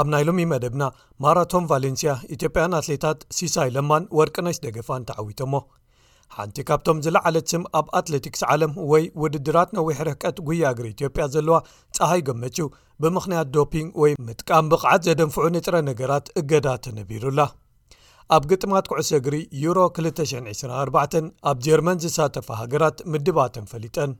ኣብ ናይ ሎሚ መደብና ማራቶን ቫሌንስያ ኢትዮጵያን ኣትሌታት ሲሳይ ለማን ወርቅነሽ ደገፋን ተዓዊቶሞ ሓንቲ ካብቶም ዝለዓለት ስም ኣብ ኣትለቲክስ ዓለም ወይ ውድድራት ነዊሕ ርሕቀት ጉያ እግሪ ኢትዮጵያ ዘለዋ ፀሃይ ገመቹ ብምኽንያት ዶፒንግ ወይ ምጥቃም ብቕዓት ዘደንፍዑ ንጥረ ነገራት እገዳ ተነቢሩላ ኣብ ግጥማት ኩዕሶ እግሪ ዩሮ 224 ኣብ ጀርመን ዝሳተፋ ሃገራት ምድባተን ፈሊጠን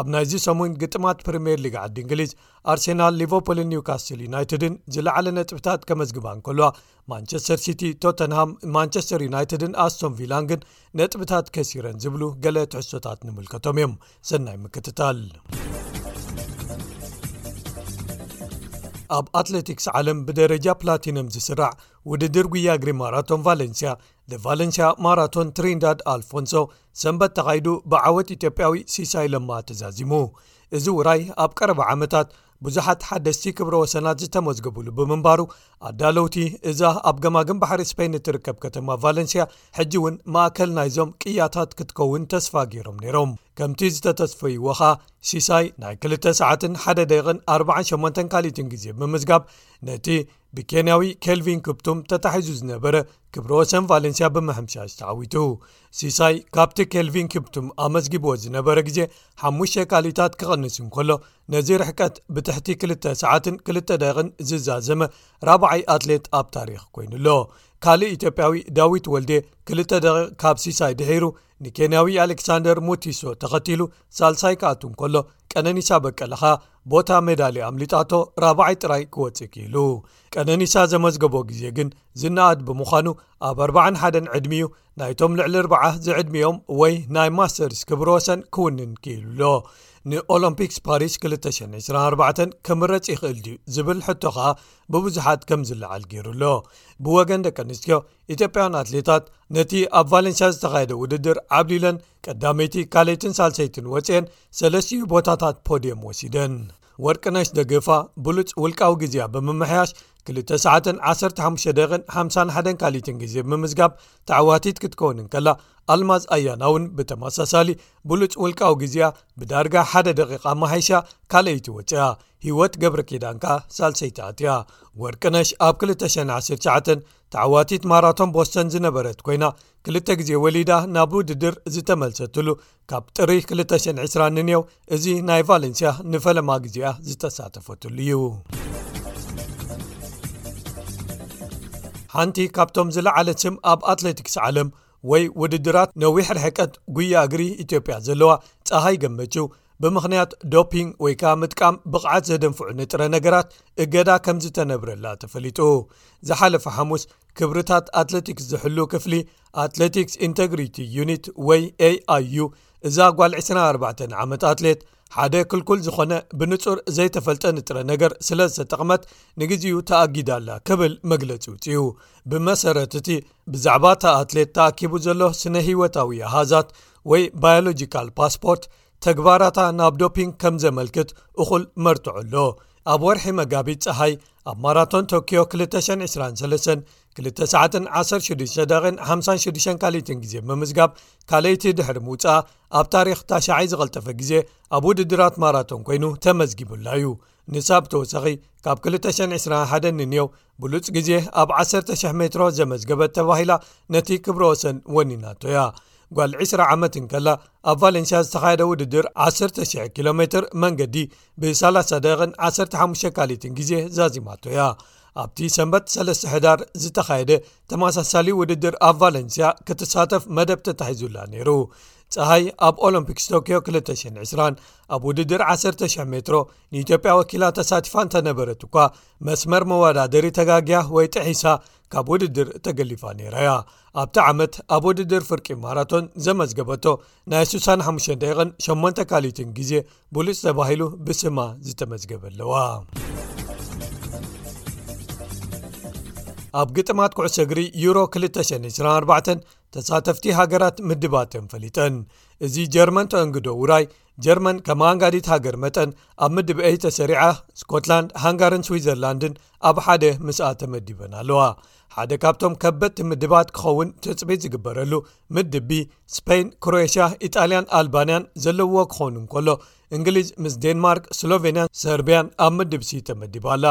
ኣብ ናይዚ ሰሙን ግጥማት ፕሪምየር ሊግ ዓዲ እንግሊዝ ኣርሴናል ሊቨርፖልን ኒውካስትል ዩናይትድን ዝለዓለ ነጥብታት ከመዝግባ እንከልዋ ማንቸስተር ሲቲ ቶተንሃም ማንቸስተር ዩናይትድን ኣስቶን ቪላን ግን ነጥብታት ከሲረን ዝብሉ ገለ ትሕሶታት ንምልከቶም እዮም ሰናይ ምክትታል ኣብ ኣትለቲክስ ዓለም ብደረጃ ፕላቲኖም ዝስራዕ ውድድር ጉያግሪ ማራቶን ቫለንስያ ቫለንሽያ ማራቶን ትሪንዳድ ኣልፎንሶ ሰንበት ተኻይዱ ብዓወት ኢትዮጵያዊ ሲሳይ ለማ ተዛዚሙ እዚ ውራይ ኣብ ቀረባ ዓመታት ብዙሓት ሓደስቲ ክብረ ወሰናት ዝተመዝግብሉ ብምንባሩ ኣዳለውቲ እዛ ኣብ ገማግን ባሕሪ ስፐይን እትርከብ ከተማ ቫለንስያ ሕጂ እውን ማእከል ናይዞም ቅያታት ክትከውን ተስፋ ገይሮም ነይሮም ከምቲ ዝተተስፈይዎኻ ሲሳይ ናይ 2 ሰዓትን ሓደ ደቕን 48 ካልኢትን ግዜ ብምዝጋብ ነቲ ብኬንያዊ ኬልቪን ክብቱም ተታሒዙ ዝነበረ ክብሮ ወሰን ቫለንስያ ብምሕምሻሽ ተዓዊቱ ሲሳይ ካብቲ ኬልቪን ክብቱም ኣመዝጊብዎ ዝነበረ ግዜ ሓሙሽተ ካልኢታት ክቕንስ እንከሎ ነዚ ርሕቀት ብትሕቲ ክልተ ሰዓትን ክልተ ደቕን ዝዛዘመ ራብዓይ ኣትሌት ኣብ ታሪኽ ኮይኑ ኣሎ ካልእ ኢትዮጵያዊ ዳዊት ወልዴ ክልተ ደቂቕ ካብ ሲሳይ ድሒሩ ንኬንያዊ ኣሌክሳንደር ሙቲሶ ተኸቲሉ ሳልሳይ ክኣቱ እንከሎ ቀነኒሳ በቀለኻ ቦታ ሜዳሊ ኣምሊጣቶ ራብዓይ ጥራይ ክወፅ ክኢሉ ቀነኒሳ ዘመዝገቦ ግዜ ግን ዝነኣድ ብምዃኑ ኣብ 41 ዕድሚ እዩ ናይቶም ልዕሊ ርባዓ ዝዕድሚኦም ወይ ናይ ማስተርስ ክብሮ ወሰን ክውንን ክኢሉሎ ንኦሎምፒክስ ፓሪስ 224 ክምረፅ ይኽእል ድዩ ዝብል ሕቶ ኸኣ ብብዙሓት ከም ዝለዓል ገይሩሎ ብወገን ደቂ ኣንስትዮ ኢትዮጵያን ኣትሌታት ነቲ ኣብ ቫለንስያ ዝተኻየደ ውድድር ዓብሊለን ቀዳመይቲ ካልይትን ሳልሰይትን ወፅአን ሰለስትኡ ቦታታት ፖድም ወሲደን ወርቅነሽ ደገፋ ብሉፅ ውልቃዊ ግዜያ ብምምሕያሽ 21551 ካልትን ግዜ ብምዝጋብ ተዕዋቲት ክትከውን ከላ ኣልማዝ ኣያና እውን ብተመሳሳሊ ብሉፅ ውልቃዊ ግዜያ ብዳርጋ ሓደ ደቂቃ ማሓይሻ ካልይቲ ወፅያ ሂወት ገብረ ኪዳንካ ሳልሰይቲ ኣትያ ወርቅነሽ ኣብ 219 ተዓዋቲት ማራቶን ቦስተን ዝነበረት ኮይና ክልተ ግዜ ወሊዳ ናብ ውድድር ዝተመልሰትሉ ካብ ጥሪ 220 ንንየው እዚ ናይ ቫለንስያ ንፈለማ ግዜኣ ዝተሳተፈትሉ እዩ ሓንቲ ካብቶም ዝለዓለ ስም ኣብ ኣትለቲክስ ዓለም ወይ ውድድራት ነዊሕ ርሕቀት ጉያ እግሪ ኢትዮጵያ ዘለዋ ፀሃይ ገመችው ብምኽንያት ዶፒንግ ወይ ከኣ ምጥቃም ብቕዓት ዘደንፍዑ ንጥረ ነገራት እገዳ ከም ዝተነብረላ ተፈሊጡ ዝሓለፈ ሓሙስ ክብርታት ኣትለቲክስ ዝሕሉ ክፍሊ ኣትለቲክስ ኢንተግሪቲ ዩኒት ወይ ኤኣዩ እዛ ጓል 24 ዓመት ኣትሌት ሓደ ክልኩል ዝኾነ ብንጹር ዘይተፈልጠ ንጥረ ነገር ስለ ዝተጠቕመት ንግዜኡ ተኣጊዳላ ክብል መግለጺ ውፅኡ ብመሰረት እቲ ብዛዕባ እታ ኣትሌት ተኣኪቡ ዘሎ ስነ ህይወታዊ ኣሃዛት ወይ ባዮሎጂካል ፓስፖርት ተግባራታ ናብ ዶፒንግ ከም ዘመልክት እኹል መርትዖ ኣሎ ኣብ ወርሒ መጋቢት ፀሓይ ኣብ ማራቶን ቶክዮ 223 21656 ካሊትን ግዜ ምምዝጋብ ካልይቲ ድሕሪ ምውፅኣ ኣብ ታሪክ ታሸይ ዝቐልጠፈ ግዜ ኣብ ውድድራት ማራቶን ኮይኑ ተመዝጊቡላ እዩ ንሳብ ተወሳኺ ካብ 221 ንኔው ብሉፅ ግዜ ኣብ 1,00 ሜትሮ ዘመዝገበት ተባሂላ ነቲ ክብረ ወሰን ወኒናቶ እያ ጓል 20 ዓመት እንከላ ኣብ ቫለንስያ ዝተኻየደ ውድድር 1,00 ኪሎ ሜትር መንገዲ ብ30 ደቕን 15 ካሊትን ግዜ ዛዚማቶ እያ ኣብቲ ሰንበት 3ለስተ ሕዳር ዝተኻየደ ተመሳሳሊ ውድድር ኣብ ቫለንስያ ክትሳተፍ መደብ ተታሒዙላ ነይሩ ፀሃይ ኣብ ኦሎምፒክስ ቶክዮ 220 ኣብ ውድድር 1,00 ሜትሮ ንኢትዮጵያ ወኪላ ተሳቲፋ እንተነበረት እኳ መስመር መወዳደሪ ተጋግያ ወይ ጥሒሳ ካብ ውድድር ተገሊፋ ነይራ እያ ኣብቲ ዓመት ኣብ ውድድር ፍርቂ ማራቶን ዘመዝገበቶ ናይ 658 ካሊትን ግዜ ብሉፅ ተባሂሉ ብስማ ዝተመዝገበ ኣለዋ ኣብ ግጥማት ኩዕሶ እግሪ ዩሮ 224 ተሳተፍቲ ሃገራት ምድባተን ፈሊጠን እዚ ጀርመን ተእንግዶ ውራይ ጀርመን ከም ኣንጋዲት ሃገር መጠን ኣብ ምድብ ኤይ ተሰሪዓ ስኮትላንድ ሃንጋርን ስዊዘርላንድን ኣብ ሓደ ምስኣ ተመዲበን ኣለዋ ሓደ ካብቶም ከበድቲ ምድባት ክኸውን ትፅቢት ዝግበረሉ ምድቢ ስፐይን ክሮኤሽያ ኢጣልያን ኣልባንያን ዘለዎ ክኾኑ እንከሎ እንግሊዝ ምስ ዴንማርክ ስሎቨንያን ሰርቢያን ኣብ ምድብ ሲ ተመዲባ ኣላ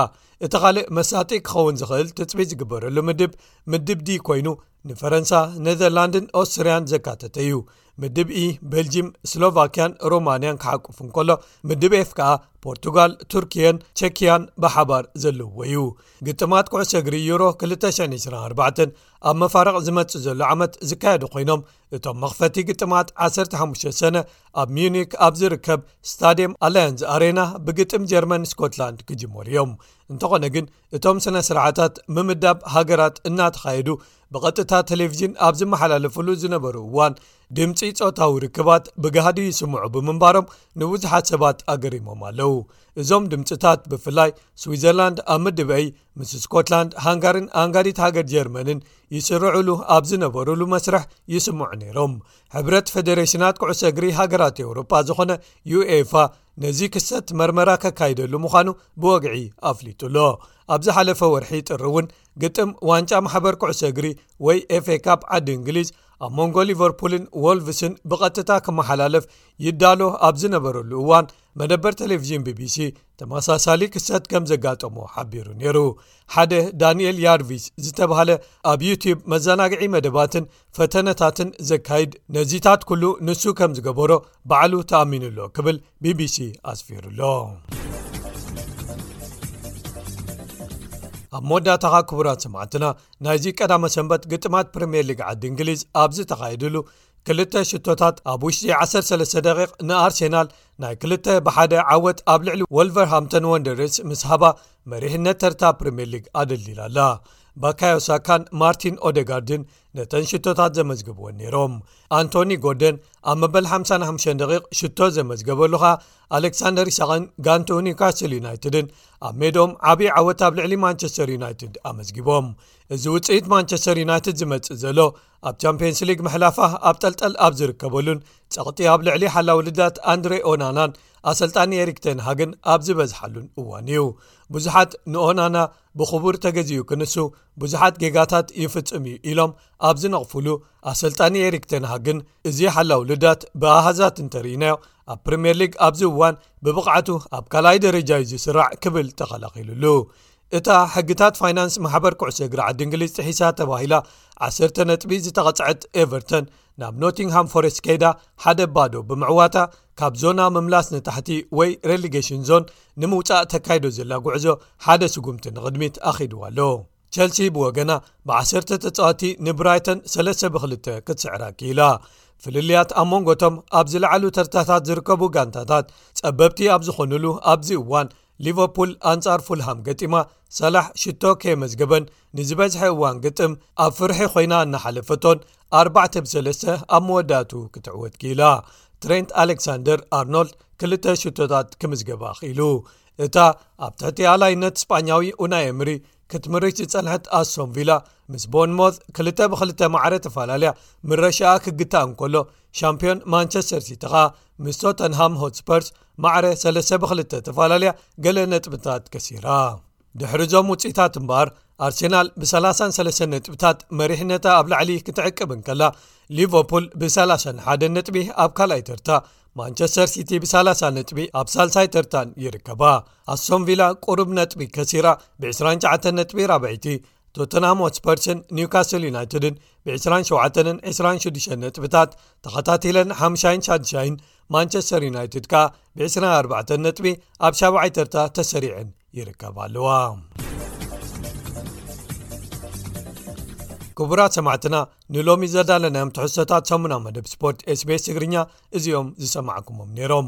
እቲ ካልእ መሳጢ ክኸውን ዝኽእል ትፅቢት ዝግበረሉ ምድብ ምድብ ዲ ኮይኑ ንፈረንሳ ነዘርላንድን ኦስትርያን ዘካተተ እዩ ምድብ ኢ ቤልጂም ስሎቫክያን ሮማንያን ክሓቁፉ እንከሎ ምድብ ኤፍ ከኣ ፖርቱጋል ቱርክየን ቸክያን ብሓባር ዘለዎ እዩ ግጥማት ኩዕሶ እግሪ ዩሮ 224 ኣብ መፋርቕ ዝመጽእ ዘሎ ዓመት ዝካየዱ ኮይኖም እቶም መኽፈቲ ግጥማት 15 ሰነ ኣብ ሚዩኒክ ኣብ ዝርከብ ስታድየም ኣላያንዝ ኣሬና ብግጥም ጀርመን ስኮትላንድ ክጅመሩ እዮም እንተኾነ ግን እቶም ስነ ስርዓታት ምምዳብ ሃገራት እናተኻየዱ ብቐጥታ ቴሌቭዥን ኣብ ዝመሓላለፍሉ ዝነበሩ እዋን ድምፂ ፆታዊ ርክባት ብጋህዲ ይስምዑ ብምንባሮም ንብዙሓት ሰባት ኣገሪሞም ኣለው እዞም ድምፅታት ብፍላይ ስዊዘርላንድ ኣብ ምድበይ ምስ ስኮትላንድ ሃንጋርን ኣንጋዲት ሃገር ጀርመንን ይስርዕሉ ኣብ ዝነበሩሉ መስርሕ ይስምዑ ነይሮም ሕብረት ፌደሬሽናት ኩዕሰ እግሪ ሃገራት ኤውሮጳ ዝኾነ ዩኤፋ ነዚ ክሰት መርመራ ከካይደሉ ምዃኑ ብወግዒ ኣፍሊጡ ኣሎ ኣብ ዝሓለፈ ወርሒ ጥሪ እውን ግጥም ዋንጫ ማሕበር ኩዕሶ እግሪ ወይ ኤፌ ካፕ ዓዲ እንግሊዝ ኣብ መንጎ ሊቨርፑልን ዎልቭስን ብቐጥታ ክመሓላለፍ ይዳሎ ኣብ ዝነበረሉ እዋን መደበር ቴሌቭዥን ቢቢሲ ተመሳሳሊ ክሰት ከም ዘጋጠሞ ሓቢሩ ነይሩ ሓደ ዳንኤል ያርቪስ ዝተባሃለ ኣብ ዩትብ መዘናግዒ መደባትን ፈተነታትን ዘካይድ ነዚታት ኩሉ ንሱ ከም ዝገበሮ ባዕሉ ተኣሚኑ ኣሎ ክብል ቢቢሲ ኣስፊሩ ኣሎ ኣብ መወዳእታኻ ክቡራት ሰማዕትና ናይዚ ቀዳመ ሰንበት ግጥማት ፕሪምየር ሊግ ዓዲ እንግሊዝ ኣብዚ ተኻይድሉ ክልተ ሽቶታት ኣብ ውሽጢ 13 ደቂቕ ንኣርሴናል ናይ ክልተ ብሓደ ዓወት ኣብ ልዕሊ ወልቨርሃምቶን ወንደርስ ምስ ሃባ መሪሕነት ተርታ ፕሪምየር ሊግ ኣደልዲላ ኣላ ባካዮሳካን ማርቲን ኦደጋርድን ነተን ሽቶታት ዘመዝግብዎን ነይሮም ኣንቶኒ ጎደን ኣብ መበል 55 ደቂ ሽቶ ዘመዝገበሉኻ ኣሌክሳንደር ይሳቅን ጋንቶ ኒውካስትል ዩናይትድን ኣብ ሜድኦም ዓብዪ ዓወት ኣብ ልዕሊ ማንቸስተር ዩናይትድ ኣመዝጊቦም እዚ ውፅኢት ማንቸስተር ዩናይትድ ዝመፅእ ዘሎ ኣብ ቻምፕንስ ሊግ መሕላፋ ኣብ ጠልጠል ኣብ ዝርከበሉን ፀቕጢ ኣብ ልዕሊ ሓላውልዳት ኣንድሬ ኦናናን ኣሰልጣኒ ኤሪክ ተን ሃግን ኣብ ዝበዝሓሉን እዋን እዩ ብዙሓት ንኦናና ብኽቡር ተገዚኡ ክንሱ ብዙሓት ጌጋታት ይፍጽም እዩ ኢሎም ኣብ ዝነቕፍሉ ኣሰልጣኒ ኤሪክ ተን ሃግን እዚ ሓላው ልዳት ብኣሃዛት እንተርእናዮ ኣብ ፕሪምየር ሊግ ኣብዚ እዋን ብብቕዓቱ ኣብ ካልኣይ ደረጃ ዩ ዝስራዕ ክብል ተኸላኺሉሉ እታ ሕግታት ፋይናንስ ማሕበር ኩዕሶ እግሪ ዓዲ እንግሊዝ ጥሒሳ ተባሂላ 1ሰተ ነጥቢ ዝተቐጽዐት ኤቨርተን ናብ ኖቲንግሃም ፎረስት ከይዳ ሓደ ባዶ ብምዕዋታ ካብ ዞና ምምላስ ንታሕቲ ወይ ሬሊጌሽን ዞን ንምውፃእ ተካይዶ ዘላ ጉዕዞ ሓደ ስጉምቲ ንቕድሚት ኣኺድዋ ኣሎ ቸልሲ ብወገና ብ1ሰተ ተፃዋቲ ንብራይተን ሰለስተ ብ2ልተ ክትስዕራ ክኢላ ፍልልያት ኣብ መንጎቶም ኣብ ዝለዓሉ ተርታታት ዝርከቡ ጋንታታት ፀበብቲ ኣብ ዝኾኑሉ ኣብዚ እዋን ሊቨርፑል ኣንጻር ፉልሃም ገጢማ ሳላሕ ሽቶ ከየመዝገበን ንዝበዝሐ እዋን ግጥም ኣብ ፍርሒ ኮይና እናሓለፈቶን 4 ብ3 ኣብ መወዳእቱ ክትዕወት ክኢላ ትሬንት ኣሌክሳንደር ኣርኖልድ ክልተ ሽቶታት ክምዝገባ ክኢሉ እታ ኣብ ትሕቲ ኣላይነት ስጳኛዊ ኡናይ ምሪ ክትምርሽ ዝጸንሐት ኣሶም ቪላ ምስ ቦንሞት ክልተ ብ2ልተ ማዕረ ተፈላለያ ምረሻኣ ክግታእ እንከሎ ሻምፕዮን ማንቸስተር ሲቲ ኸኣ ምስ ቶተንሃም ሆትስፐርስ ማዕረ ሰለሰ ብክልተ ተፈላለያ ገለ ነጥብታት ከሲራ ድሕሪ እዞም ውፅኢታት እምበኣር ኣርሴናል ብ33 ነጥብታት መሪሕነታ ኣብ ላዕሊ ክትዕቅብ እንከላ ሊቨርፑል ብ31 ነጥቢ ኣብ ካልኣይ ተርታ ማንቸስተር ሲቲ ብ30 ነጥቢ ኣብ ሳልሳይ ተርታን ይርከባ ኣሶምቪላ ቅሩብ ነጥቢ ከሲራ ብ29 ነጥቢ ራብዒቲ ቶተናም ሆትስፐርስን ኒውካስል ዩናይትድን ብ27ን 26 ነጥብታት ተኸታቲለን ሓምሻይን ሻድሻይን ማንቸስተር ዩናይትድ ከኣ ብ24 ነጥቢ ኣብ ሻብዓይ ተርታ ተሰሪዐን ይርከባ ኣለዋ ክቡራት ሰማዕትና ንሎሚ ዘዳለናዮም ትሕሶታት ሰሙና መደብ ስፖርት ስቤስ ትግርኛ እዚኦም ዝሰማዕኩሞም ነይሮም